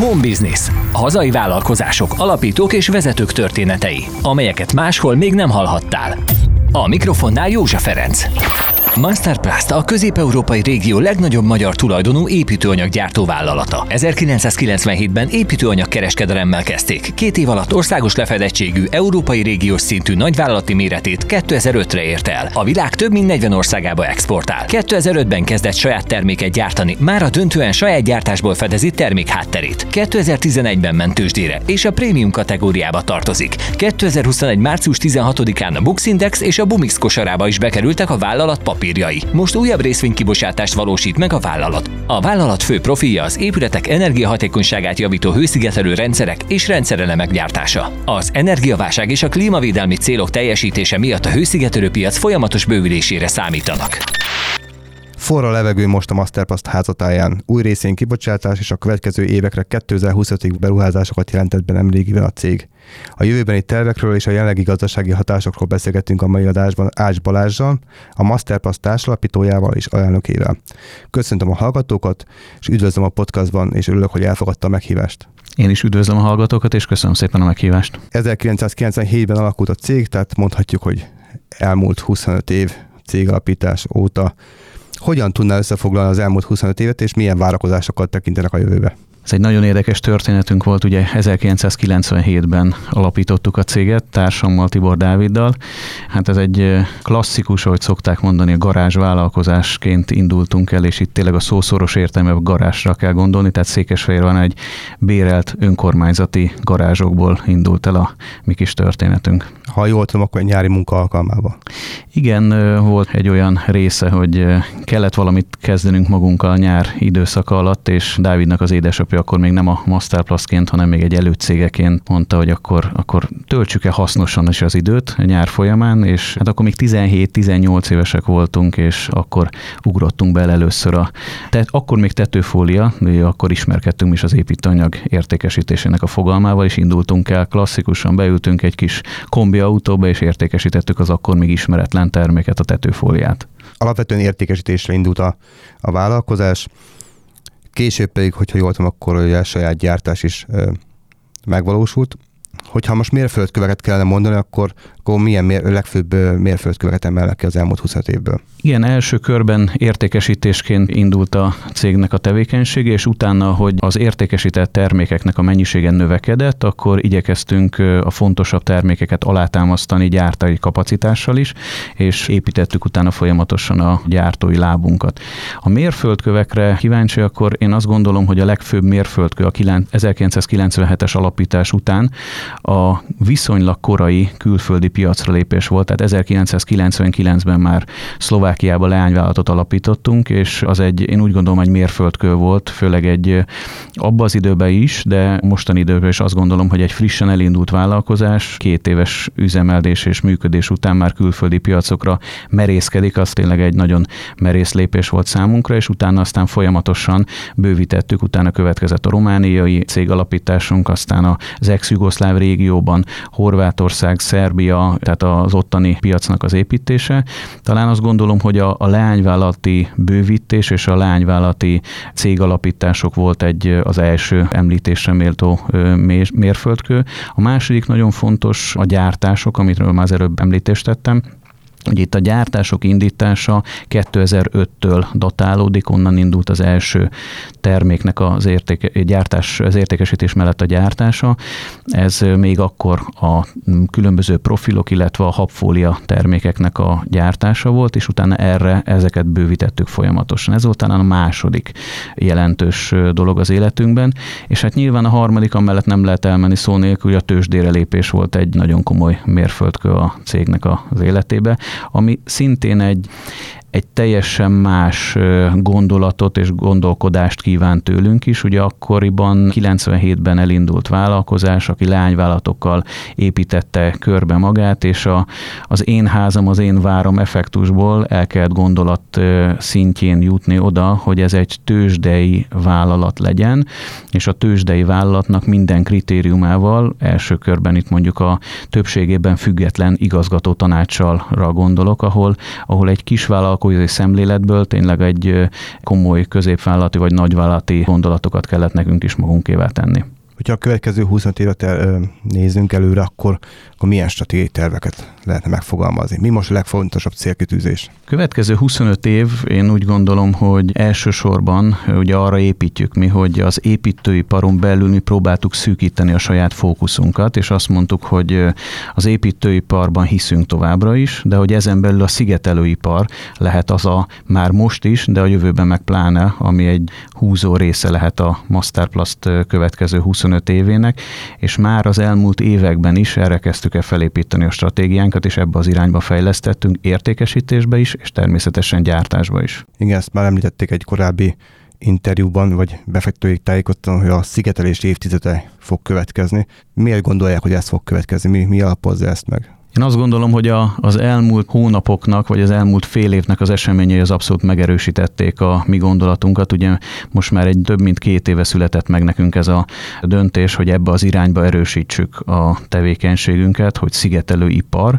Home Business. Hazai vállalkozások, alapítók és vezetők történetei, amelyeket máshol még nem hallhattál. A mikrofonnál József Ferenc. Masterplast a közép-európai régió legnagyobb magyar tulajdonú építőanyaggyártó vállalata. 1997-ben építőanyag kereskedelemmel kezdték. Két év alatt országos lefedettségű, európai régiós szintű nagyvállalati méretét 2005-re ért el. A világ több mint 40 országába exportál. 2005-ben kezdett saját terméket gyártani, már a döntően saját gyártásból fedezi termék hátterét. 2011-ben ment tőzsdére, és a prémium kategóriába tartozik. 2021. március 16-án a Bux Index és a Bumix kosarába is bekerültek a vállalat papírjai. Most újabb részvénykibocsátást valósít meg a vállalat. A vállalat fő profilja az épületek energiahatékonyságát javító hőszigetelő rendszerek és rendszerelemek gyártása. Az energiaválság és a klímavédelmi célok teljesítése miatt a hőszigetelő piac folyamatos bővülésére számítanak. Forra levegő most a Masterpass házatáján. Új részén kibocsátás és a következő évekre 2025-ig beruházásokat jelentett be nemrégiben a cég. A jövőbeni tervekről és a jelenlegi gazdasági hatásokról beszélgettünk a mai adásban Ács Balázsjal, a Masterpass társalapítójával és alelnökével. Köszöntöm a hallgatókat, és üdvözlöm a podcastban, és örülök, hogy elfogadta a meghívást. Én is üdvözlöm a hallgatókat, és köszönöm szépen a meghívást. 1997-ben alakult a cég, tehát mondhatjuk, hogy elmúlt 25 év cégalapítás óta hogyan tudná összefoglalni az elmúlt 25 évet, és milyen várakozásokat tekintenek a jövőbe? Ez egy nagyon érdekes történetünk volt, ugye 1997-ben alapítottuk a céget társammal, Tibor Dáviddal. Hát ez egy klasszikus, ahogy szokták mondani, a garázs vállalkozásként indultunk el, és itt tényleg a szószoros értelme garázsra kell gondolni, tehát Székesfehérván egy bérelt önkormányzati garázsokból indult el a mi kis történetünk. Ha jól tudom, akkor egy nyári munka alkalmával. Igen, volt egy olyan része, hogy kellett valamit kezdenünk magunkkal nyár időszaka alatt, és Dávidnak az édesapja akkor még nem a Masterplastként, hanem még egy előcégeként mondta, hogy akkor, akkor töltsük-e hasznosan is az időt a nyár folyamán, és hát akkor még 17-18 évesek voltunk, és akkor ugrottunk bele először a, tehát akkor még tetőfólia, akkor ismerkedtünk is az építőanyag értékesítésének a fogalmával, és indultunk el klasszikusan, beültünk egy kis kombi autóba, és értékesítettük az akkor még ismeretlen terméket, a tetőfóliát. Alapvetően értékesítésre indult a, a vállalkozás, Később pedig, hogyha jól tudom, akkor a saját gyártás is ö, megvalósult. Hogyha most mérföldköveket kellene mondani, akkor akkor milyen mér, legfőbb mérföldköveket emelnek ki az elmúlt 25 évből? Igen, első körben értékesítésként indult a cégnek a tevékenysége, és utána, hogy az értékesített termékeknek a mennyisége növekedett, akkor igyekeztünk a fontosabb termékeket alátámasztani gyártai kapacitással is, és építettük utána folyamatosan a gyártói lábunkat. A mérföldkövekre kíváncsi, akkor én azt gondolom, hogy a legfőbb mérföldkő a 1997-es alapítás után a viszonylag korai külföldi piacra lépés volt, tehát 1999-ben már Szlovákiába leányvállalatot alapítottunk, és az egy, én úgy gondolom, egy mérföldkő volt, főleg egy abba az időben is, de mostani időben is azt gondolom, hogy egy frissen elindult vállalkozás, két éves üzemeldés és működés után már külföldi piacokra merészkedik, az tényleg egy nagyon merész lépés volt számunkra, és utána aztán folyamatosan bővítettük, utána következett a romániai cégalapításunk, aztán az ex-jugoszláv régióban Horvátország, Szerbia, tehát az ottani piacnak az építése. Talán azt gondolom, hogy a, a leányvállalati bővítés és a leányvállalati cégalapítások volt egy az első említésre méltó mérföldkő. A második nagyon fontos a gyártások, amitről már az előbb említést tettem. Ugye itt a gyártások indítása 2005-től datálódik, onnan indult az első terméknek az, értéke, gyártás, az értékesítés mellett a gyártása. Ez még akkor a különböző profilok, illetve a habfólia termékeknek a gyártása volt, és utána erre ezeket bővítettük folyamatosan. Ez volt talán a második jelentős dolog az életünkben, és hát nyilván a harmadik, amellett nem lehet elmenni szó nélkül, hogy a tőzsdére lépés volt egy nagyon komoly mérföldkő a cégnek az életébe ami szintén egy, egy teljesen más gondolatot és gondolkodást kíván tőlünk is. Ugye akkoriban 97-ben elindult vállalkozás, aki leányvállalatokkal építette körbe magát, és a, az én házam, az én várom effektusból el kellett gondolat szintjén jutni oda, hogy ez egy tőzsdei vállalat legyen, és a tőzsdei vállalatnak minden kritériumával, első körben itt mondjuk a többségében független igazgató tanácsalra gondolok, ahol, ahol egy kis vállalkozás lakói szemléletből tényleg egy komoly középvállalati vagy nagyvállalati gondolatokat kellett nekünk is magunkévá tenni. Hogyha a következő 25 évet el, nézzünk előre, akkor, akkor milyen stratégiai terveket lehetne megfogalmazni? Mi most a legfontosabb célkitűzés? Következő 25 év, én úgy gondolom, hogy elsősorban ugye arra építjük mi, hogy az építőiparon belül mi próbáltuk szűkíteni a saját fókuszunkat, és azt mondtuk, hogy az építőiparban hiszünk továbbra is, de hogy ezen belül a szigetelőipar lehet az a már most is, de a jövőben meg pláne, ami egy húzó része lehet a Masterplast következő 25 évének, és már az elmúlt években is erre kezdtük el felépíteni a stratégiánkat, és ebbe az irányba fejlesztettünk értékesítésbe is, és természetesen gyártásba is. Igen, ezt már említették egy korábbi interjúban, vagy befektetői tájékoztatom, hogy a szigetelés évtizede fog következni. Miért gondolják, hogy ez fog következni? Mi, mi alapozza ezt meg? Én azt gondolom, hogy a, az elmúlt hónapoknak, vagy az elmúlt fél évnek az eseményei az abszolút megerősítették a mi gondolatunkat. Ugye most már egy több mint két éve született meg nekünk ez a döntés, hogy ebbe az irányba erősítsük a tevékenységünket, hogy szigetelő ipar,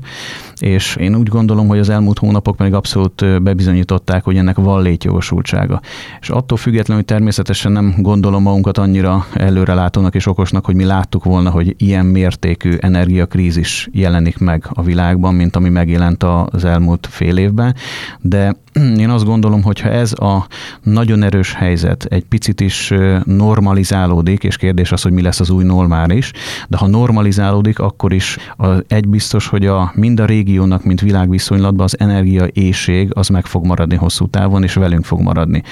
és én úgy gondolom, hogy az elmúlt hónapok pedig abszolút bebizonyították, hogy ennek van létjogosultsága. És attól függetlenül, hogy természetesen nem gondolom magunkat annyira előrelátónak és okosnak, hogy mi láttuk volna, hogy ilyen mértékű energiakrízis jelenik meg meg a világban, mint ami megjelent az elmúlt fél évben, de én azt gondolom, hogy ha ez a nagyon erős helyzet egy picit is normalizálódik, és kérdés az, hogy mi lesz az új normális, de ha normalizálódik, akkor is egy biztos, hogy a, mind a régiónak, mint világviszonylatban az energia éjség az meg fog maradni hosszú távon, és velünk fog maradni.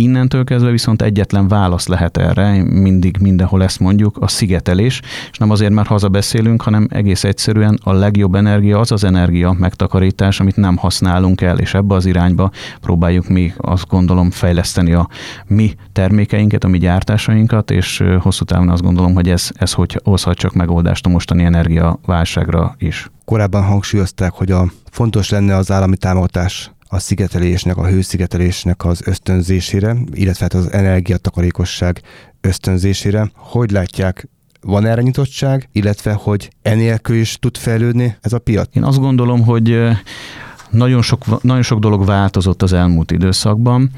Innentől kezdve viszont egyetlen válasz lehet erre, mindig mindenhol ezt mondjuk, a szigetelés, és nem azért, mert hazabeszélünk, hanem egész egyszerűen a legjobb energia az az energia megtakarítás, amit nem használunk el, és ebbe az irányba próbáljuk mi azt gondolom fejleszteni a mi termékeinket, a mi gyártásainkat, és hosszú távon azt gondolom, hogy ez, ez hogy hozhat csak megoldást a mostani energiaválságra is. Korábban hangsúlyozták, hogy a fontos lenne az állami támogatás a szigetelésnek, a hőszigetelésnek az ösztönzésére, illetve hát az energiatakarékosság ösztönzésére. Hogy látják, van erre nyitottság, illetve hogy enélkül is tud fejlődni ez a piac? Én azt gondolom, hogy nagyon sok, nagyon sok dolog változott az elmúlt időszakban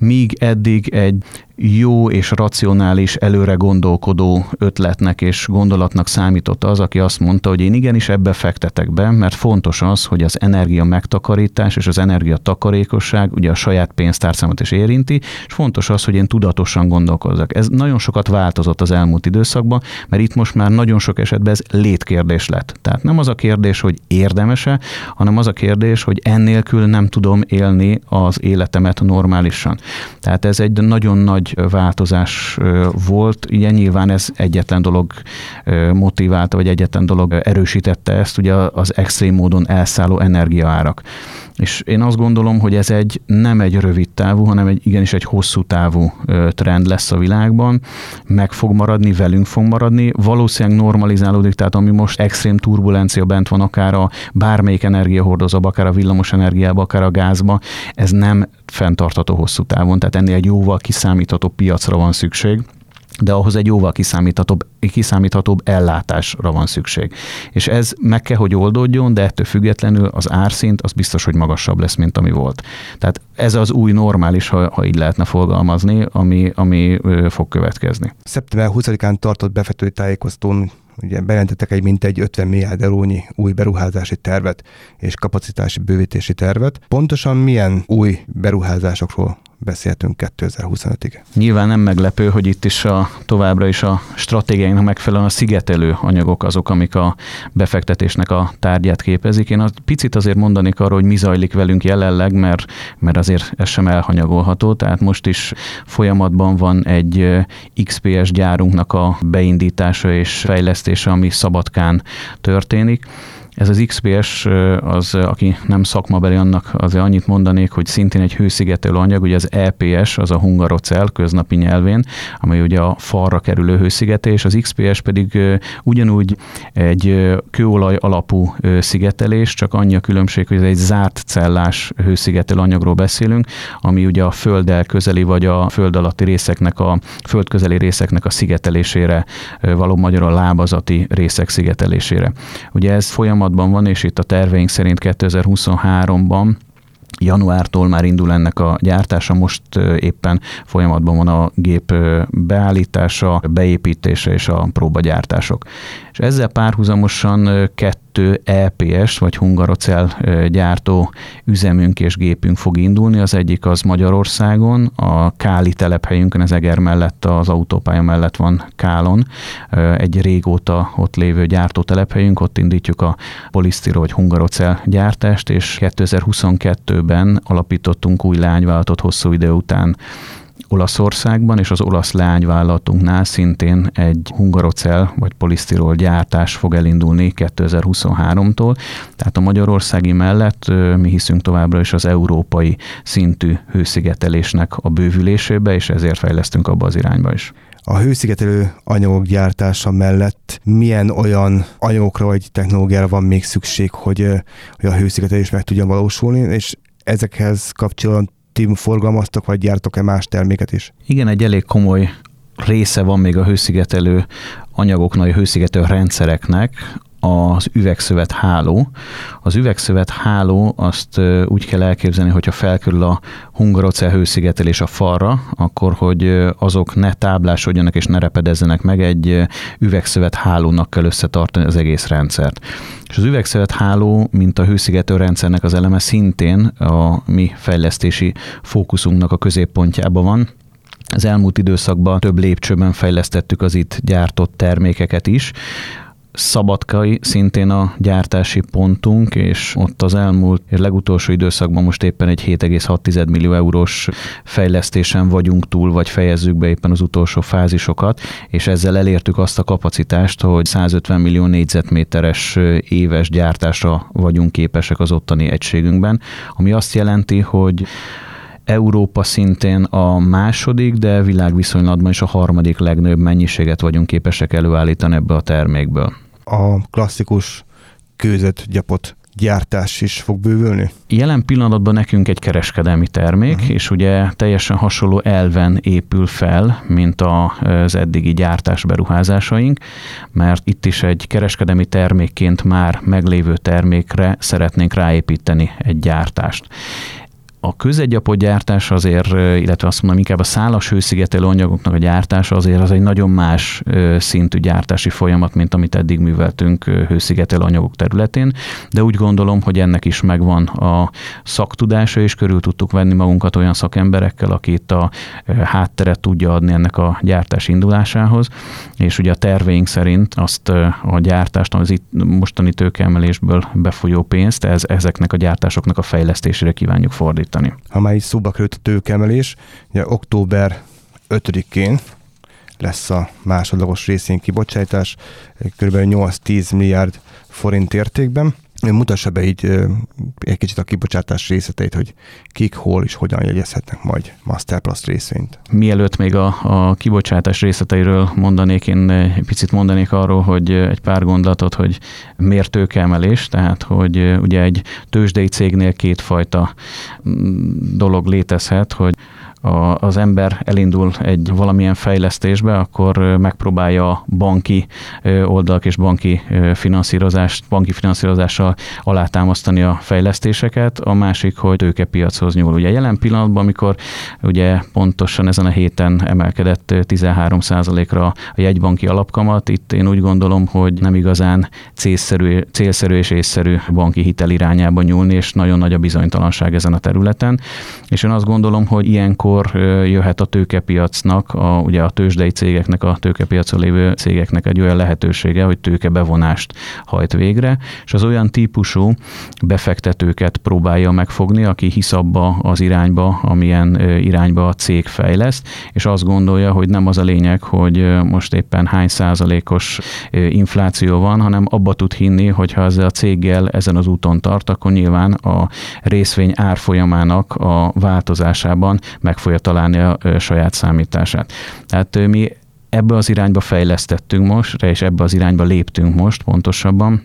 míg eddig egy jó és racionális, előre gondolkodó ötletnek és gondolatnak számított az, aki azt mondta, hogy én igenis ebbe fektetek be, mert fontos az, hogy az energia megtakarítás és az energia takarékosság ugye a saját pénztárcámat is érinti, és fontos az, hogy én tudatosan gondolkozzak. Ez nagyon sokat változott az elmúlt időszakban, mert itt most már nagyon sok esetben ez létkérdés lett. Tehát nem az a kérdés, hogy érdemese, hanem az a kérdés, hogy ennélkül nem tudom élni az életemet normálisan. Tehát ez egy nagyon nagy változás volt. Ugye nyilván ez egyetlen dolog motiválta, vagy egyetlen dolog erősítette ezt, ugye az extrém módon elszálló energiaárak. És én azt gondolom, hogy ez egy nem egy rövid távú, hanem egy igenis egy hosszú távú trend lesz a világban, meg fog maradni, velünk fog maradni, valószínűleg normalizálódik, tehát ami most extrém turbulencia bent van, akár a bármelyik energiahordozóba, akár a villamos energiába, akár a gázba, ez nem fenntartható hosszú távon, tehát ennél egy jóval kiszámítható piacra van szükség de ahhoz egy jóval kiszámíthatóbb, kiszámíthatóbb ellátásra van szükség. És ez meg kell, hogy oldódjon, de ettől függetlenül az árszint az biztos, hogy magasabb lesz, mint ami volt. Tehát ez az új normális, ha, ha így lehetne fogalmazni, ami, ami fog következni. Szeptember 20-án tartott befektetői tájékoztón ugye bejelentettek egy mintegy 50 milliárd eurónyi új beruházási tervet és kapacitási bővítési tervet. Pontosan milyen új beruházásokról beszéltünk 2025-ig. Nyilván nem meglepő, hogy itt is a, továbbra is a stratégiáinknak megfelelően a szigetelő anyagok azok, amik a befektetésnek a tárgyát képezik. Én a picit azért mondanék arról, hogy mi zajlik velünk jelenleg, mert, mert azért ez sem elhanyagolható. Tehát most is folyamatban van egy XPS gyárunknak a beindítása és fejlesztése, ami Szabadkán történik ez az XPS, az, aki nem szakmabeli, annak azért annyit mondanék, hogy szintén egy hőszigetelő anyag, ugye az EPS, az a hungarocell köznapi nyelvén, amely ugye a falra kerülő hőszigetelés, az XPS pedig ugyanúgy egy kőolaj alapú szigetelés, csak annyi a különbség, hogy ez egy zárt cellás hőszigetelő anyagról beszélünk, ami ugye a földdel közeli vagy a föld alatti részeknek, a föld közeli részeknek a szigetelésére való magyarul lábazati részek szigetelésére. Ugye ez folyamat folyamatban van, és itt a terveink szerint 2023-ban januártól már indul ennek a gyártása, most éppen folyamatban van a gép beállítása, beépítése és a próbagyártások. És ezzel párhuzamosan kettő EPS vagy hungarocell gyártó üzemünk és gépünk fog indulni. Az egyik az Magyarországon, a Káli telephelyünkön, az Eger mellett, az autópálya mellett van Kálon, egy régóta ott lévő gyártó telephelyünk, ott indítjuk a polisztiro vagy hungarocell gyártást, és 2022-ben alapítottunk új lányvállalatot hosszú idő után Olaszországban, és az olasz leányvállalatunknál szintén egy hungarocell vagy polisztirol gyártás fog elindulni 2023-tól. Tehát a magyarországi mellett mi hiszünk továbbra is az európai szintű hőszigetelésnek a bővülésébe, és ezért fejlesztünk abba az irányba is a hőszigetelő anyagok gyártása mellett milyen olyan anyagokra vagy technológiára van még szükség, hogy, hogy a hőszigetelés meg tudjon valósulni, és ezekhez kapcsolatban ti forgalmaztok, vagy gyártok-e más terméket is? Igen, egy elég komoly része van még a hőszigetelő anyagoknak, a hőszigetelő rendszereknek, az üvegszövet háló. Az üvegszövet háló azt úgy kell elképzelni, hogyha felkerül a hungarocell hőszigetelés a falra, akkor hogy azok ne táblásodjanak és ne repedezzenek meg, egy üvegszövet hálónak kell összetartani az egész rendszert. És az üvegszövet háló, mint a hőszigető rendszernek az eleme szintén a mi fejlesztési fókuszunknak a középpontjában van, az elmúlt időszakban több lépcsőben fejlesztettük az itt gyártott termékeket is. Szabadkai szintén a gyártási pontunk, és ott az elmúlt legutolsó időszakban most éppen egy 7,6 millió eurós fejlesztésen vagyunk túl, vagy fejezzük be éppen az utolsó fázisokat, és ezzel elértük azt a kapacitást, hogy 150 millió négyzetméteres éves gyártásra vagyunk képesek az ottani egységünkben, ami azt jelenti, hogy Európa szintén a második, de világviszonylatban is a harmadik legnagyobb mennyiséget vagyunk képesek előállítani ebbe a termékből. A klasszikus kőzet gyapot gyártás is fog bővülni? Jelen pillanatban nekünk egy kereskedelmi termék, uh-huh. és ugye teljesen hasonló elven épül fel, mint az eddigi gyártás beruházásaink, mert itt is egy kereskedelmi termékként már meglévő termékre szeretnénk ráépíteni egy gyártást a közegyapot gyártás azért, illetve azt mondom, inkább a szálas hőszigetelő anyagoknak a gyártása azért az egy nagyon más szintű gyártási folyamat, mint amit eddig műveltünk hőszigetelő anyagok területén, de úgy gondolom, hogy ennek is megvan a szaktudása, és körül tudtuk venni magunkat olyan szakemberekkel, aki a hátteret tudja adni ennek a gyártás indulásához, és ugye a terveink szerint azt a gyártást, az itt mostani tőkeemelésből befolyó pénzt, ez, ezeknek a gyártásoknak a fejlesztésére kívánjuk fordítani biztosítani. Ha már is szóba került a tőkemelés, ugye október 5-én lesz a másodlagos részén kibocsátás, kb. 8-10 milliárd forint értékben. Mutassa be így egy kicsit a kibocsátás részleteit, hogy kik, hol és hogyan jegyezhetnek majd Masterplast részvényt. Mielőtt még a, a kibocsátás részleteiről mondanék, én egy picit mondanék arról, hogy egy pár gondolatot, hogy miért tőkeemelés, tehát hogy ugye egy tőzsdei cégnél kétfajta mm, dolog létezhet, hogy a, az ember elindul egy valamilyen fejlesztésbe, akkor megpróbálja a banki oldalak és banki finanszírozást, banki finanszírozással alátámasztani a fejlesztéseket, a másik, hogy tőkepiachoz nyúl. Ugye jelen pillanatban, amikor ugye pontosan ezen a héten emelkedett 13%-ra a jegybanki alapkamat, itt én úgy gondolom, hogy nem igazán célszerű, célszerű és észszerű banki hitel irányába nyúlni, és nagyon nagy a bizonytalanság ezen a területen. És én azt gondolom, hogy ilyenkor akkor jöhet a tőkepiacnak, a, ugye a tőzsdei cégeknek, a tőkepiacon lévő cégeknek egy olyan lehetősége, hogy tőkebevonást hajt végre, és az olyan típusú befektetőket próbálja megfogni, aki hisz abba az irányba, amilyen irányba a cég fejleszt, és azt gondolja, hogy nem az a lényeg, hogy most éppen hány százalékos infláció van, hanem abba tud hinni, hogy ha ezzel a céggel ezen az úton tart, akkor nyilván a részvény árfolyamának a változásában meg fogja találni a saját számítását. Tehát mi ebbe az irányba fejlesztettünk most, és ebbe az irányba léptünk most pontosabban,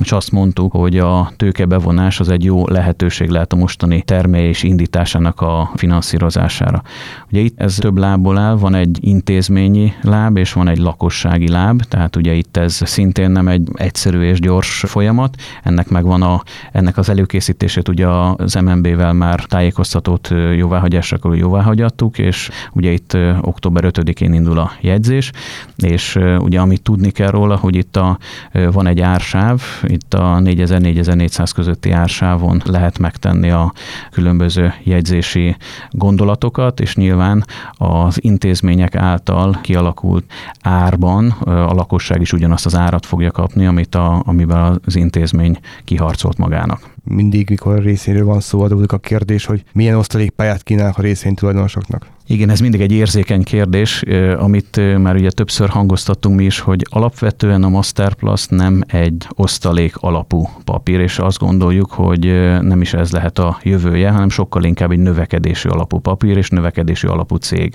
és azt mondtuk, hogy a tőkebevonás az egy jó lehetőség lehet a mostani termelés indításának a finanszírozására. Ugye itt ez több lábból áll, van egy intézményi láb, és van egy lakossági láb, tehát ugye itt ez szintén nem egy egyszerű és gyors folyamat, ennek megvan a, ennek az előkészítését ugye az MNB-vel már tájékoztatót jóváhagyásra jóváhagyattuk, és ugye itt október 5-én indul a jegyzés, és ugye amit tudni kell róla, hogy itt a, van egy ársáv, itt a 4000-4400 közötti ársávon lehet megtenni a különböző jegyzési gondolatokat, és nyilván az intézmények által kialakult árban a lakosság is ugyanazt az árat fogja kapni, amit a, amivel az intézmény kiharcolt magának mindig, mikor részéről van szó, adódik a kérdés, hogy milyen osztalékpályát kínálnak a részvénytulajdonosoknak. Igen, ez mindig egy érzékeny kérdés, amit már ugye többször hangoztattunk mi is, hogy alapvetően a Masterplus nem egy osztalék alapú papír, és azt gondoljuk, hogy nem is ez lehet a jövője, hanem sokkal inkább egy növekedési alapú papír és növekedési alapú cég.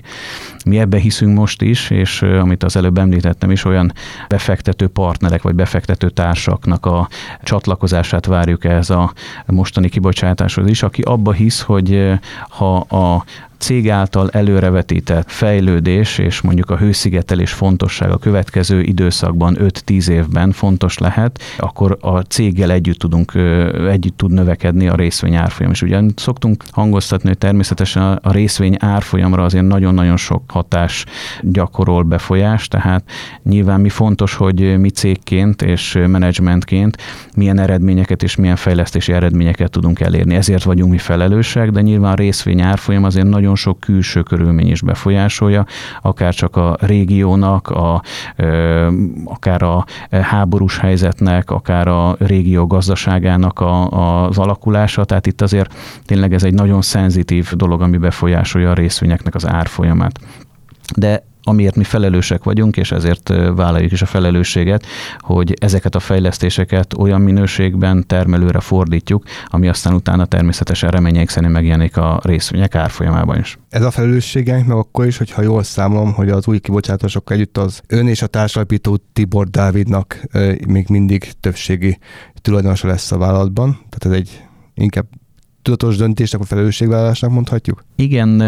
Mi ebbe hiszünk most is, és amit az előbb említettem is, olyan befektető partnerek vagy befektető társaknak a csatlakozását várjuk ez a mostani kibocsátáshoz is, aki abba hisz, hogy ha a cég által előrevetített fejlődés és mondjuk a hőszigetelés fontossága következő időszakban 5-10 évben fontos lehet, akkor a céggel együtt tudunk, együtt tud növekedni a részvény árfolyam. És ugyan szoktunk hangoztatni, hogy természetesen a részvény árfolyamra azért nagyon-nagyon sok hatás gyakorol befolyás, tehát nyilván mi fontos, hogy mi cégként és menedzsmentként milyen eredményeket és milyen fejlesztési eredményeket tudunk elérni. Ezért vagyunk mi felelősek, de nyilván a részvény árfolyam azért nagyon nagyon sok külső körülmény is befolyásolja, akár csak a régiónak, a, akár a háborús helyzetnek, akár a régió gazdaságának a, az alakulása, tehát itt azért tényleg ez egy nagyon szenzitív dolog, ami befolyásolja a részvényeknek az árfolyamát. De amiért mi felelősek vagyunk, és ezért vállaljuk is a felelősséget, hogy ezeket a fejlesztéseket olyan minőségben termelőre fordítjuk, ami aztán utána természetesen reményeink szerint megjelenik a részvények árfolyamában is. Ez a felelősségeink meg akkor is, hogyha jól számolom, hogy az új kibocsátásokkal együtt az ön és a társalapító Tibor Dávidnak még mindig többségi tulajdonosa lesz a vállalatban, tehát ez egy inkább tudatos döntésnek, a felelősségvállalásnak mondhatjuk? Igen,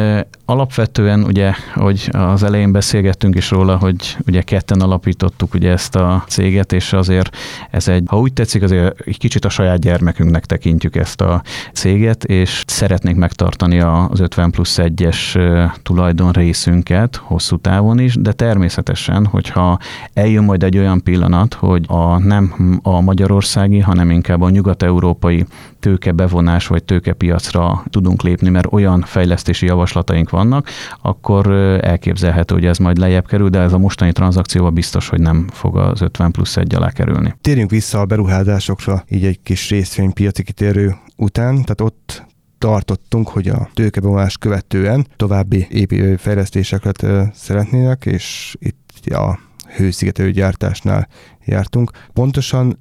alapvetően ugye, hogy az elején beszélgettünk is róla, hogy ugye ketten alapítottuk ugye ezt a céget, és azért ez egy, ha úgy tetszik, azért egy kicsit a saját gyermekünknek tekintjük ezt a céget, és szeretnénk megtartani az 50 plusz 1-es tulajdon részünket hosszú távon is, de természetesen, hogyha eljön majd egy olyan pillanat, hogy a nem a magyarországi, hanem inkább a nyugat-európai tőkebevonás vagy tőkepiacra tudunk lépni, mert olyan fejlesztési javaslataink vannak, akkor elképzelhető, hogy ez majd lejjebb kerül, de ez a mostani tranzakcióval biztos, hogy nem fog az 50 plusz egy alá kerülni. Térjünk vissza a beruházásokra, így egy kis részvénypiaci kitérő után, tehát ott tartottunk, hogy a tőkebevonás követően további építő fejlesztéseket szeretnének, és itt a hőszigetelő gyártásnál jártunk. Pontosan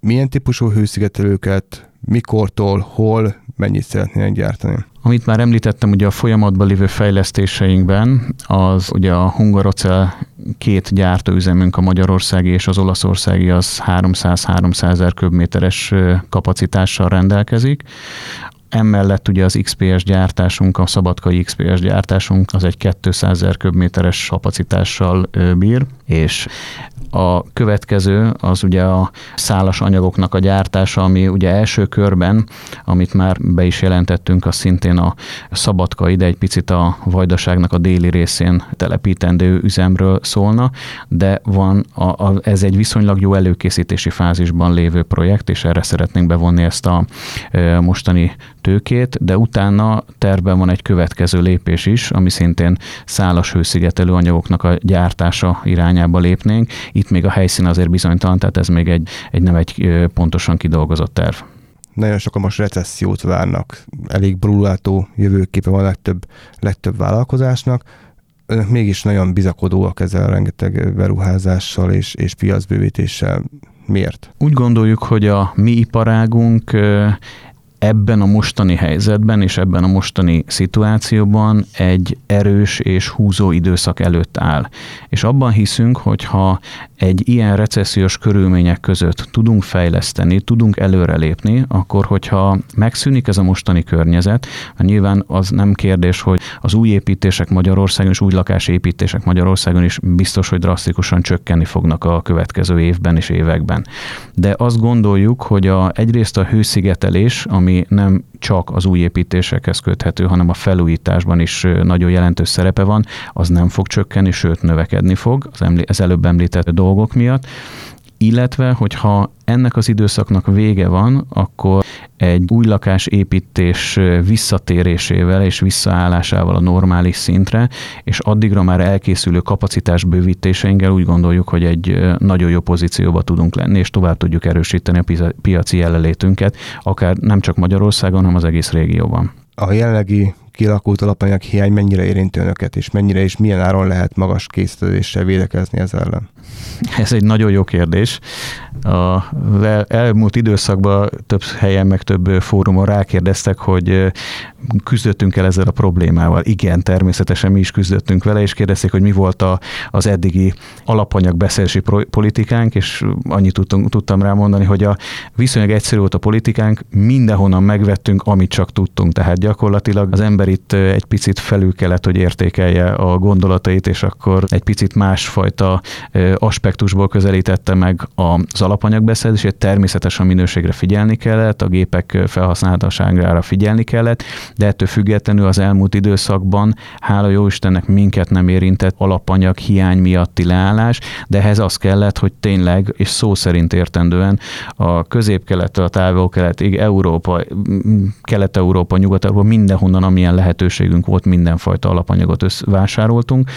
milyen típusú hőszigetelőket mikortól, hol, mennyit szeretnének gyártani. Amit már említettem, ugye a folyamatban lévő fejlesztéseinkben, az ugye a Hungarocell két gyártóüzemünk, a magyarországi és az olaszországi, az 300-300 ezer köbméteres kapacitással rendelkezik. Emellett ugye az XPS gyártásunk, a szabadkai XPS gyártásunk az egy 200 ezer köbméteres kapacitással bír, és a következő az ugye a szálas anyagoknak a gyártása, ami ugye első körben, amit már be is jelentettünk, az szintén a Szabadka ide egy picit a vajdaságnak a déli részén telepítendő üzemről szólna, de van a, a, ez egy viszonylag jó előkészítési fázisban lévő projekt, és erre szeretnénk bevonni ezt a e, mostani tőkét, de utána tervben van egy következő lépés is, ami szintén szálas hőszigetelő anyagoknak a gyártása irányába lépnénk. Itt még a helyszín azért bizonytalan, tehát ez még egy, egy nem egy pontosan kidolgozott terv. Nagyon sokan most recessziót várnak. Elég brulátó jövőképe van a legtöbb, legtöbb vállalkozásnak. Önök mégis nagyon bizakodóak ezzel a rengeteg beruházással és, és piacbővítéssel. Miért? Úgy gondoljuk, hogy a mi iparágunk ebben a mostani helyzetben és ebben a mostani szituációban egy erős és húzó időszak előtt áll. És abban hiszünk, hogy ha egy ilyen recessziós körülmények között tudunk fejleszteni, tudunk előrelépni, akkor hogyha megszűnik ez a mostani környezet, nyilván az nem kérdés, hogy az új építések Magyarországon és új lakásépítések Magyarországon is biztos, hogy drasztikusan csökkenni fognak a következő évben és években. De azt gondoljuk, hogy a, egyrészt a hőszigetelés, ami nem csak az új építésekhez köthető, hanem a felújításban is nagyon jelentős szerepe van, az nem fog csökkenni, sőt növekedni fog az, emlé- az előbb említett dolgok miatt illetve hogyha ennek az időszaknak vége van, akkor egy új lakás építés visszatérésével és visszaállásával a normális szintre, és addigra már elkészülő kapacitás bővítéseinkkel úgy gondoljuk, hogy egy nagyon jó pozícióba tudunk lenni, és tovább tudjuk erősíteni a piaci jelenlétünket, akár nem csak Magyarországon, hanem az egész régióban. A jelenlegi kialakult alapanyag hiány mennyire érinti önöket, és mennyire és milyen áron lehet magas készítődéssel védekezni ez ellen? Ez egy nagyon jó kérdés. A elmúlt időszakban több helyen, meg több fórumon rákérdeztek, hogy küzdöttünk el ezzel a problémával. Igen, természetesen mi is küzdöttünk vele, és kérdezték, hogy mi volt a, az eddigi alapanyag beszerzési politikánk, és annyit tudtunk, tudtam rá mondani, hogy a viszonylag egyszerű volt a politikánk, mindenhonnan megvettünk, amit csak tudtunk. Tehát gyakorlatilag az ember itt egy picit felül kellett, hogy értékelje a gondolatait, és akkor egy picit másfajta aspektusból közelítette meg az alapanyagbeszerzését. Természetesen a minőségre figyelni kellett, a gépek felhasználhatóságára figyelni kellett, de ettől függetlenül az elmúlt időszakban, hála jó Istennek minket nem érintett alapanyag hiány miatti leállás, de ehhez az kellett, hogy tényleg, és szó szerint értendően a közép-kelet, a távol-kelet, Európa, Kelet-Európa, Nyugat-Európa, mindenhonnan, amilyen lehetőségünk volt, mindenfajta alapanyagot vásároltunk,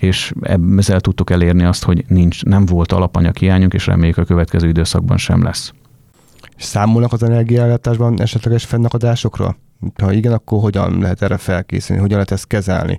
és ezzel tudtuk elérni azt, hogy nincs, nem volt alapanyag hiányunk, és reméljük a következő időszakban sem lesz. Számolnak az energiállátásban esetleges fennakadásokra? Ha igen, akkor hogyan lehet erre felkészülni, hogyan lehet ezt kezelni?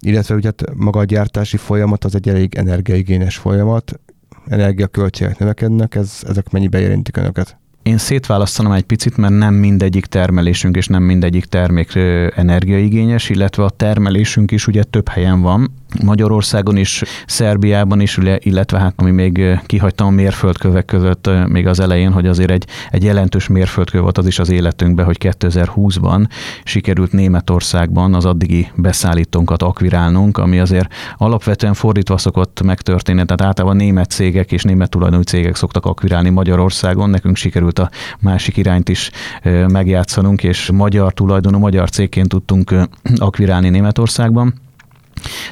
Illetve ugye hát maga a gyártási folyamat az egy elég energiaigényes folyamat, energiaköltségek növekednek, ez, ezek mennyibe érintik önöket? Én szétválasztanám egy picit, mert nem mindegyik termelésünk és nem mindegyik termék energiaigényes, illetve a termelésünk is ugye több helyen van, Magyarországon is, Szerbiában is, illetve hát ami még kihagytam a mérföldkövek között még az elején, hogy azért egy, egy jelentős mérföldkő volt az is az életünkben, hogy 2020-ban sikerült Németországban az addigi beszállítónkat akvirálnunk, ami azért alapvetően fordítva szokott megtörténni, tehát általában német cégek és német tulajdonú cégek szoktak akvirálni Magyarországon, nekünk sikerült a másik irányt is megjátszanunk, és magyar tulajdonú, magyar cégként tudtunk akvirálni Németországban.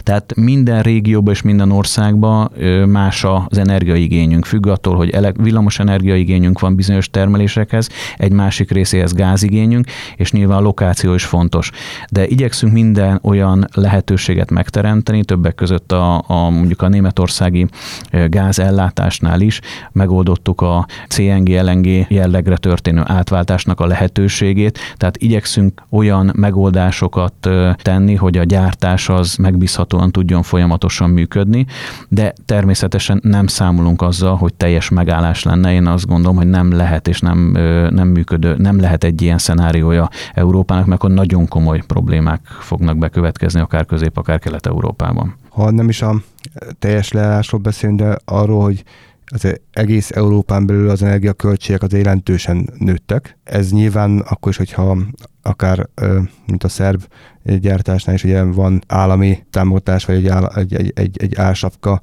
Tehát minden régióban és minden országban más az energiaigényünk. Függ attól, hogy villamos energiaigényünk van bizonyos termelésekhez, egy másik részéhez gázigényünk, és nyilván a lokáció is fontos. De igyekszünk minden olyan lehetőséget megteremteni, többek között a, a mondjuk a németországi gázellátásnál is megoldottuk a CNG-LNG jellegre történő átváltásnak a lehetőségét, tehát igyekszünk olyan megoldásokat tenni, hogy a gyártás az meg megbízhatóan tudjon folyamatosan működni, de természetesen nem számolunk azzal, hogy teljes megállás lenne. Én azt gondolom, hogy nem lehet és nem, nem működő, nem lehet egy ilyen szenáriója Európának, mert akkor nagyon komoly problémák fognak bekövetkezni, akár Közép, akár Kelet-Európában. Ha nem is a teljes leállásról beszélünk, de arról, hogy az egész Európán belül az energiaköltségek az jelentősen nőttek. Ez nyilván akkor is, hogyha akár, mint a szerb gyártásnál is ugye van állami támogatás, vagy egy, áll, egy, egy, egy, egy ársapka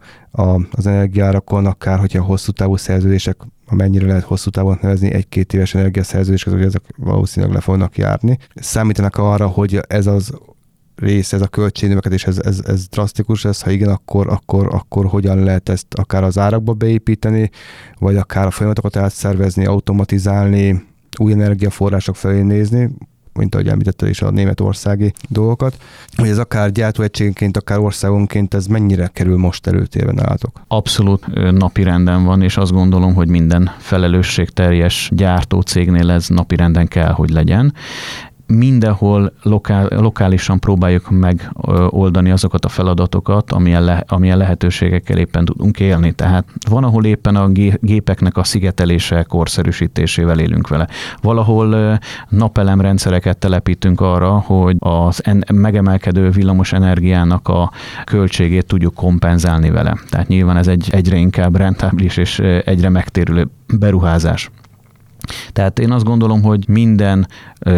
az energiárakon, akár hogyha hosszú távú szerződések, amennyire lehet hosszú távon nevezni, egy-két éves energiaszerződések, hogy ezek valószínűleg le fognak járni. Számítanak arra, hogy ez az rész, ez a költségnövekedés, ez, ez, ez drasztikus lesz, ha igen, akkor, akkor, akkor hogyan lehet ezt akár az árakba beépíteni, vagy akár a folyamatokat átszervezni, automatizálni, új energiaforrások felé nézni, mint ahogy említette is a németországi dolgokat, hogy ez akár gyártóegységenként, akár országonként ez mennyire kerül most előtérben állatok? Abszolút napi renden van, és azt gondolom, hogy minden felelősségteljes gyártó cégnél ez napi renden kell, hogy legyen mindenhol lokál, lokálisan próbáljuk megoldani azokat a feladatokat, amilyen, le, amilyen lehetőségekkel éppen tudunk élni. Tehát van, ahol éppen a gépeknek a szigetelése, korszerűsítésével élünk vele. Valahol napelemrendszereket telepítünk arra, hogy az en- megemelkedő villamos energiának a költségét tudjuk kompenzálni vele. Tehát nyilván ez egy egyre inkább rentábilis és egyre megtérülő beruházás. Tehát én azt gondolom, hogy minden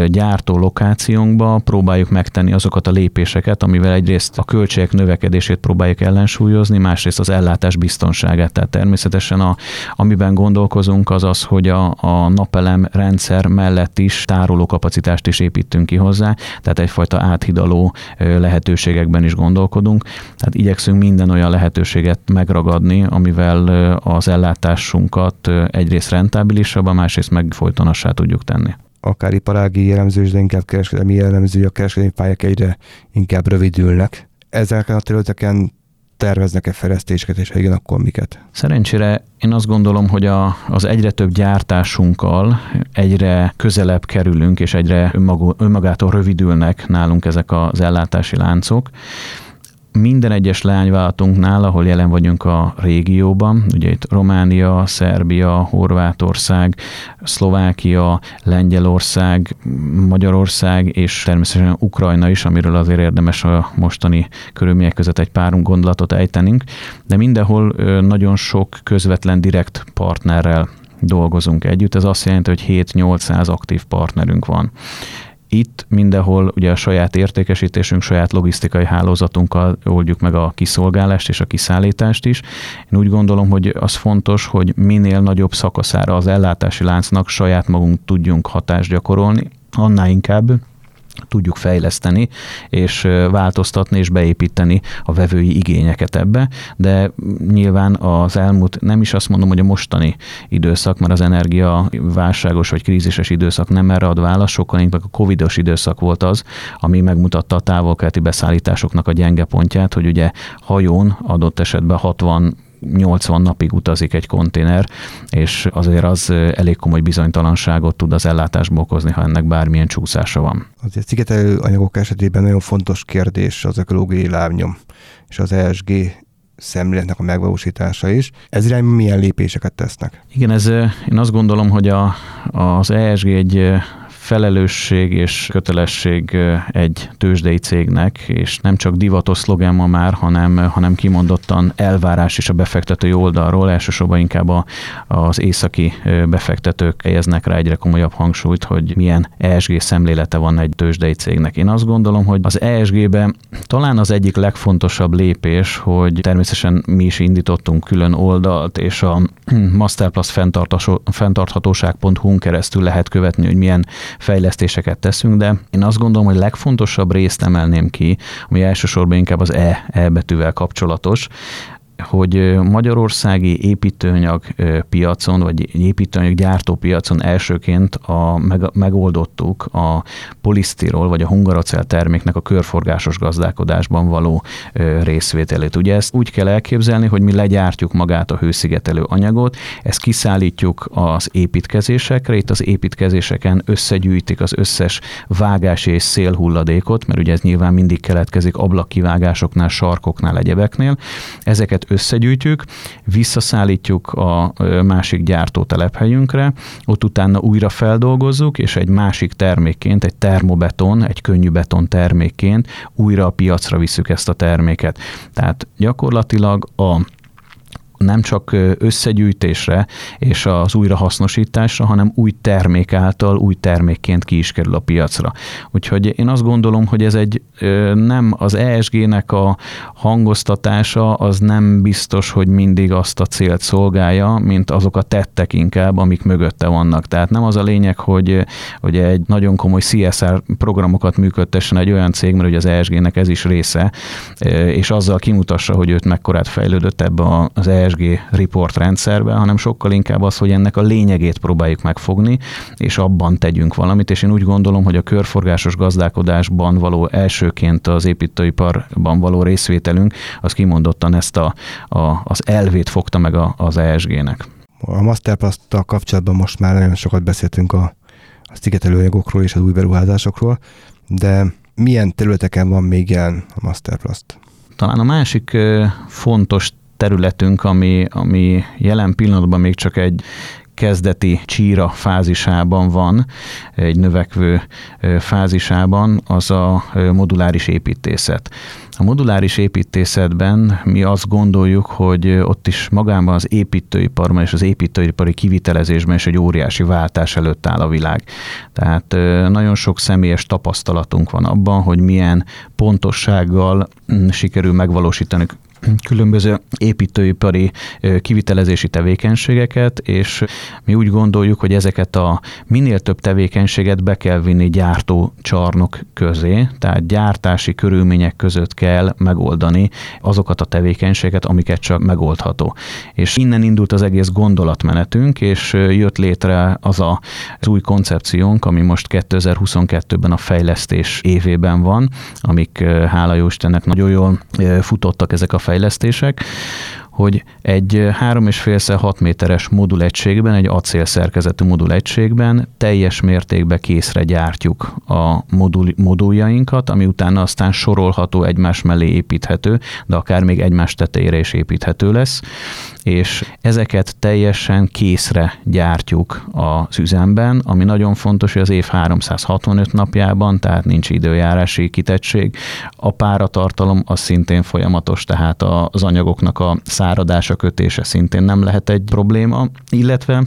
gyártó lokációnkba próbáljuk megtenni azokat a lépéseket, amivel egyrészt a költségek növekedését próbáljuk ellensúlyozni, másrészt az ellátás biztonságát. Tehát természetesen a, amiben gondolkozunk az az, hogy a, a napelem rendszer mellett is tároló kapacitást is építünk ki hozzá, tehát egyfajta áthidaló lehetőségekben is gondolkodunk. Tehát igyekszünk minden olyan lehetőséget megragadni, amivel az ellátásunkat egyrészt rentábilisabban, másrészt meg folytonassá tudjuk tenni akár iparági jellemző, de inkább kereskedelmi jellemző, a kereskedelmi pályák egyre inkább rövidülnek. Ezeken a területeken terveznek-e fejlesztéseket, és ha igen, akkor miket? Szerencsére én azt gondolom, hogy a, az egyre több gyártásunkkal egyre közelebb kerülünk, és egyre önmagától rövidülnek nálunk ezek az ellátási láncok minden egyes leányváltunknál, ahol jelen vagyunk a régióban, ugye itt Románia, Szerbia, Horvátország, Szlovákia, Lengyelország, Magyarország és természetesen Ukrajna is, amiről azért érdemes a mostani körülmények között egy pár gondolatot ejtenünk, de mindenhol nagyon sok közvetlen direkt partnerrel dolgozunk együtt. Ez azt jelenti, hogy 7-800 aktív partnerünk van. Itt mindenhol ugye a saját értékesítésünk, saját logisztikai hálózatunkkal oldjuk meg a kiszolgálást és a kiszállítást is. Én úgy gondolom, hogy az fontos, hogy minél nagyobb szakaszára az ellátási láncnak saját magunk tudjunk hatást gyakorolni, annál inkább, tudjuk fejleszteni, és változtatni és beépíteni a vevői igényeket ebbe, de nyilván az elmúlt, nem is azt mondom, hogy a mostani időszak, mert az energia válságos vagy krízises időszak nem erre ad választ, sokkal inkább a covidos időszak volt az, ami megmutatta a távolkeleti beszállításoknak a gyenge pontját, hogy ugye hajón adott esetben 60 80 napig utazik egy konténer, és azért az elég komoly bizonytalanságot tud az ellátásból okozni, ha ennek bármilyen csúszása van. Azért szigetelő anyagok esetében nagyon fontos kérdés az ökológiai lábnyom és az ESG szemléletnek a megvalósítása is. Ez irányban milyen lépéseket tesznek? Igen, ez, én azt gondolom, hogy a, az ESG egy felelősség és kötelesség egy tőzsdei cégnek, és nem csak divatos szlogen ma már, hanem, hanem kimondottan elvárás is a befektetői oldalról, elsősorban inkább a, az északi befektetők helyeznek rá egyre komolyabb hangsúlyt, hogy milyen ESG szemlélete van egy tőzsdei cégnek. Én azt gondolom, hogy az ESG-be talán az egyik legfontosabb lépés, hogy természetesen mi is indítottunk külön oldalt, és a Masterplus fenntarthatóság.hu-n keresztül lehet követni, hogy milyen fejlesztéseket teszünk, de én azt gondolom, hogy legfontosabb részt emelném ki, ami elsősorban inkább az E, e betűvel kapcsolatos, hogy magyarországi építőanyag piacon, vagy építőanyag gyártópiacon elsőként a, meg, megoldottuk a polisztirol, vagy a hungaracel terméknek a körforgásos gazdálkodásban való részvételét. Ugye ezt úgy kell elképzelni, hogy mi legyártjuk magát a hőszigetelő anyagot, ezt kiszállítjuk az építkezésekre, itt az építkezéseken összegyűjtik az összes vágás és szélhulladékot, mert ugye ez nyilván mindig keletkezik ablakkivágásoknál, sarkoknál, egyebeknél. Ezeket összegyűjtjük, visszaszállítjuk a másik gyártótelephelyünkre, ott utána újra feldolgozzuk, és egy másik termékként, egy termobeton, egy könnyű beton termékként újra a piacra visszük ezt a terméket. Tehát gyakorlatilag a nem csak összegyűjtésre és az újrahasznosításra, hanem új termék által, új termékként ki is kerül a piacra. Úgyhogy én azt gondolom, hogy ez egy nem az ESG-nek a hangoztatása az nem biztos, hogy mindig azt a célt szolgálja, mint azok a tettek inkább, amik mögötte vannak. Tehát nem az a lényeg, hogy, hogy egy nagyon komoly CSR programokat működtessen egy olyan cég, mert ugye az ESG-nek ez is része, és azzal kimutassa, hogy őt mekkorát fejlődött ebbe az ESG ESG report rendszerbe, hanem sokkal inkább az, hogy ennek a lényegét próbáljuk megfogni, és abban tegyünk valamit, és én úgy gondolom, hogy a körforgásos gazdálkodásban való elsőként az építőiparban való részvételünk, az kimondottan ezt a, a, az elvét fogta meg a, az ESG-nek. A masterpass kapcsolatban most már nagyon sokat beszéltünk a a szigetelőanyagokról és az új beruházásokról, de milyen területeken van még jelen a Masterplast? Talán a másik fontos területünk, ami, ami jelen pillanatban még csak egy kezdeti csíra fázisában van, egy növekvő fázisában, az a moduláris építészet. A moduláris építészetben mi azt gondoljuk, hogy ott is magában az építőiparban és az építőipari kivitelezésben is egy óriási váltás előtt áll a világ. Tehát nagyon sok személyes tapasztalatunk van abban, hogy milyen pontossággal sikerül megvalósítani különböző építőipari kivitelezési tevékenységeket, és mi úgy gondoljuk, hogy ezeket a minél több tevékenységet be kell vinni gyártó csarnok közé, tehát gyártási körülmények között kell megoldani azokat a tevékenységeket, amiket csak megoldható. És innen indult az egész gondolatmenetünk, és jött létre az a, az új koncepciónk, ami most 2022-ben a fejlesztés évében van, amik hála jó Istennek nagyon jól futottak ezek a fejlesztések, hogy egy 3,5 6 méteres modulegységben, egy acél szerkezetű modulegységben teljes mértékben készre gyártjuk a modul, moduljainkat, ami utána aztán sorolható, egymás mellé építhető, de akár még egymás tetejére is építhető lesz, és ezeket teljesen készre gyártjuk az üzemben, ami nagyon fontos, hogy az év 365 napjában, tehát nincs időjárási kitettség, a páratartalom az szintén folyamatos, tehát az anyagoknak a száradása, kötése szintén nem lehet egy probléma, illetve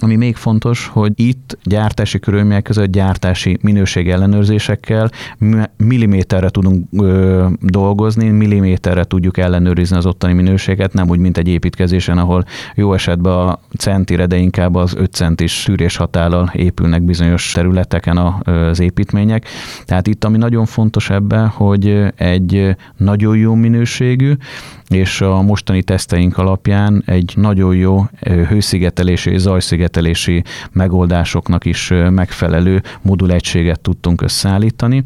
ami még fontos, hogy itt gyártási körülmények között gyártási minőség ellenőrzésekkel milliméterre tudunk ö, dolgozni, milliméterre tudjuk ellenőrizni az ottani minőséget, nem úgy, mint egy építkezésen, ahol jó esetben a centire, de inkább az 5 centis szűrés hatállal épülnek bizonyos területeken az építmények. Tehát itt, ami nagyon fontos ebben, hogy egy nagyon jó minőségű, és a mostani teszteink alapján egy nagyon jó hőszigetelési és zajszigetelési megoldásoknak is megfelelő modulegységet tudtunk összeállítani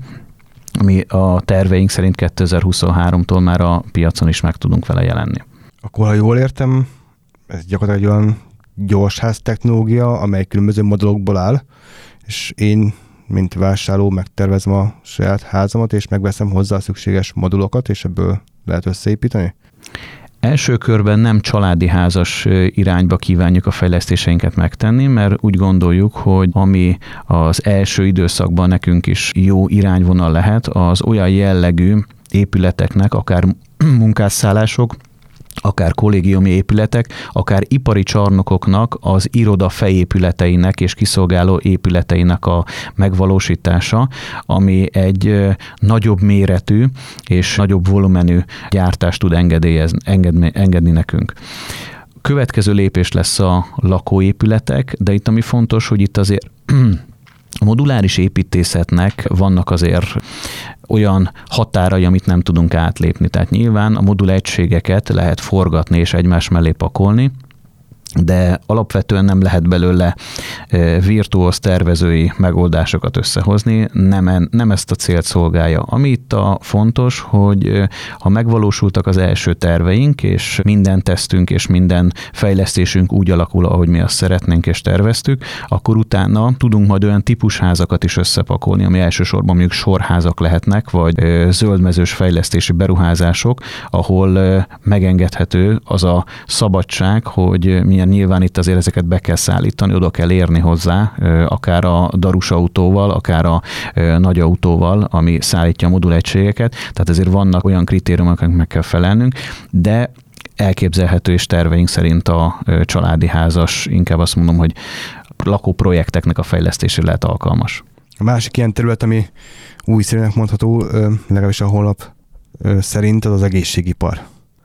ami a terveink szerint 2023-tól már a piacon is meg tudunk vele jelenni. Akkor, ha jól értem, ez gyakorlatilag egy olyan gyorsház technológia, amely különböző modulokból áll, és én, mint vásárló, megtervezem a saját házamat, és megveszem hozzá a szükséges modulokat, és ebből lehet összeépíteni? Első körben nem családi házas irányba kívánjuk a fejlesztéseinket megtenni, mert úgy gondoljuk, hogy ami az első időszakban nekünk is jó irányvonal lehet, az olyan jellegű épületeknek, akár munkásszállások, akár kollégiumi épületek, akár ipari csarnokoknak az iroda fejépületeinek és kiszolgáló épületeinek a megvalósítása, ami egy nagyobb méretű és nagyobb volumenű gyártást tud engedni, engedni nekünk. Következő lépés lesz a lakóépületek, de itt ami fontos, hogy itt azért a moduláris építészetnek vannak azért olyan határai, amit nem tudunk átlépni. Tehát nyilván a modul egységeket lehet forgatni és egymás mellé pakolni, de alapvetően nem lehet belőle virtuóz tervezői megoldásokat összehozni, nem, nem ezt a célt szolgálja. Ami itt a fontos, hogy ha megvalósultak az első terveink, és minden tesztünk és minden fejlesztésünk úgy alakul, ahogy mi azt szeretnénk és terveztük, akkor utána tudunk majd olyan típusházakat is összepakolni, ami elsősorban mondjuk sorházak lehetnek, vagy zöldmezős fejlesztési beruházások, ahol megengedhető az a szabadság, hogy mi milyen nyilván itt azért ezeket be kell szállítani, oda kell érni hozzá, akár a darus autóval, akár a nagy autóval, ami szállítja a modulegységeket. Tehát ezért vannak olyan kritériumok, amiket meg kell felelnünk, de elképzelhető és terveink szerint a családi házas, inkább azt mondom, hogy lakóprojekteknek a fejlesztésére lehet alkalmas. A másik ilyen terület, ami újszerűnek mondható, legalábbis a honlap szerint, az az egészségipar.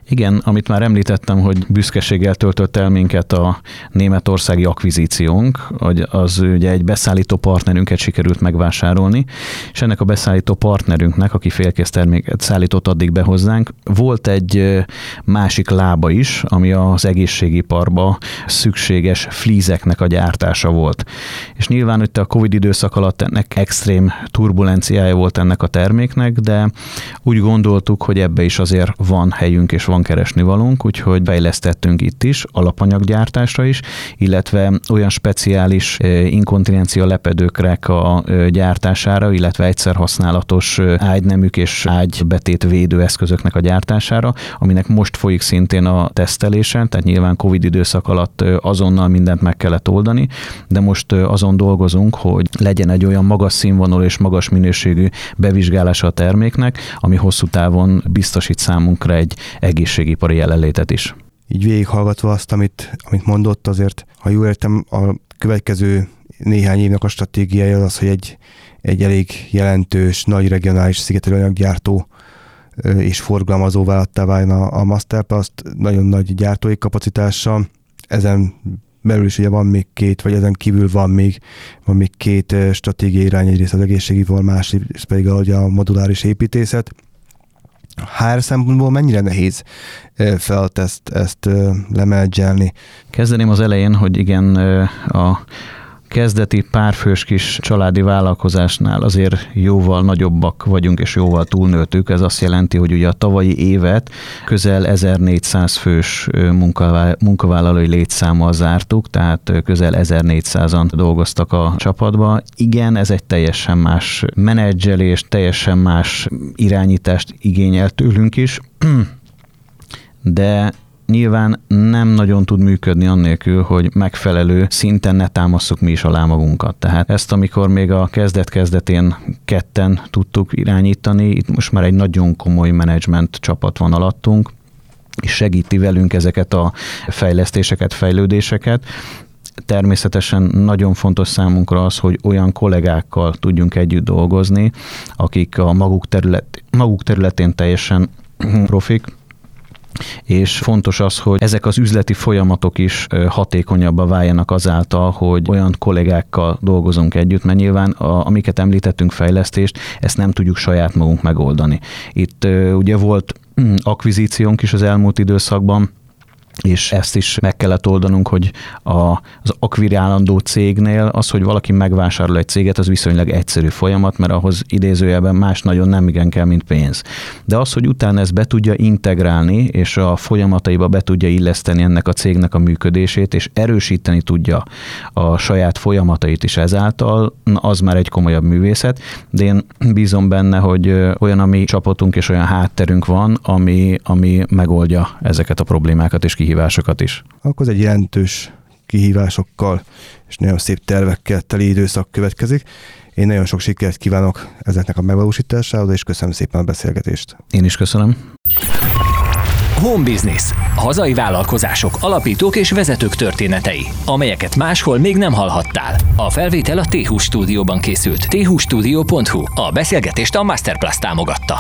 Igen, amit már említettem, hogy büszkeséggel töltött el minket a németországi akvizíciónk, hogy az ugye egy beszállító partnerünket sikerült megvásárolni, és ennek a beszállító partnerünknek, aki félkész terméket szállított addig be hozzánk, volt egy másik lába is, ami az egészségiparba szükséges flízeknek a gyártása volt. És nyilván hogy a Covid időszak alatt ennek extrém turbulenciája volt ennek a terméknek, de úgy gondoltuk, hogy ebbe is azért van helyünk és van keresnivalónk, úgyhogy fejlesztettünk itt is, alapanyaggyártásra is, illetve olyan speciális inkontinencia lepedőkrek a gyártására, illetve egyszer használatos ágynemük és ágybetét védőeszközöknek a gyártására, aminek most folyik szintén a tesztelése, tehát nyilván Covid időszak alatt azonnal mindent meg kellett oldani, de most azon dolgozunk, hogy legyen egy olyan magas színvonal és magas minőségű bevizsgálása a terméknek, ami hosszú távon biztosít számunkra egy egészségipari jelenlétet is. Így végighallgatva azt, amit, amit mondott, azért, ha jól értem, a következő néhány évnek a stratégiája az hogy egy, egy elég jelentős, nagy regionális szigetelőanyaggyártó és forgalmazó vállattá válna a Masterplast, nagyon nagy gyártói kapacitással. Ezen belül is ugye van még két, vagy ezen kívül van még, van még két stratégiai irány, egyrészt az egészségipar, másrészt pedig a moduláris építészet. HR szempontból mennyire nehéz feladat ezt, ezt lemenedzselni? Kezdeném az elején, hogy igen, a kezdeti párfős kis családi vállalkozásnál azért jóval nagyobbak vagyunk, és jóval túlnőttük. Ez azt jelenti, hogy ugye a tavalyi évet közel 1400 fős munkavállalói létszámmal zártuk, tehát közel 1400-an dolgoztak a csapatba. Igen, ez egy teljesen más menedzselés, teljesen más irányítást igényel tőlünk is, de nyilván nem nagyon tud működni annélkül, hogy megfelelő szinten ne támasszuk mi is alá magunkat. Tehát ezt, amikor még a kezdet-kezdetén ketten tudtuk irányítani, itt most már egy nagyon komoly menedzsment csapat van alattunk, és segíti velünk ezeket a fejlesztéseket, fejlődéseket, természetesen nagyon fontos számunkra az, hogy olyan kollégákkal tudjunk együtt dolgozni, akik a maguk, terület, maguk területén teljesen profik, és fontos az, hogy ezek az üzleti folyamatok is hatékonyabbá váljanak azáltal, hogy olyan kollégákkal dolgozunk együtt, mert nyilván a, amiket említettünk fejlesztést, ezt nem tudjuk saját magunk megoldani. Itt ugye volt mm, akvizíciónk is az elmúlt időszakban, és ezt is meg kellett oldanunk, hogy a, az akvirálandó cégnél az, hogy valaki megvásárol egy céget, az viszonylag egyszerű folyamat, mert ahhoz idézőjelben más nagyon nem igen kell, mint pénz. De az, hogy utána ezt be tudja integrálni, és a folyamataiba be tudja illeszteni ennek a cégnek a működését, és erősíteni tudja a saját folyamatait is ezáltal, az már egy komolyabb művészet, de én bízom benne, hogy olyan a mi csapatunk és olyan hátterünk van, ami, ami megoldja ezeket a problémákat, és kihívásokat is. Akkor egy jelentős kihívásokkal és nagyon szép tervekkel teli időszak következik. Én nagyon sok sikert kívánok ezeknek a megvalósításához, és köszönöm szépen a beszélgetést. Én is köszönöm. Home Business. Hazai vállalkozások, alapítók és vezetők történetei, amelyeket máshol még nem hallhattál. A felvétel a t stúdióban készült. thustudio.hu. A beszélgetést a Masterplus támogatta.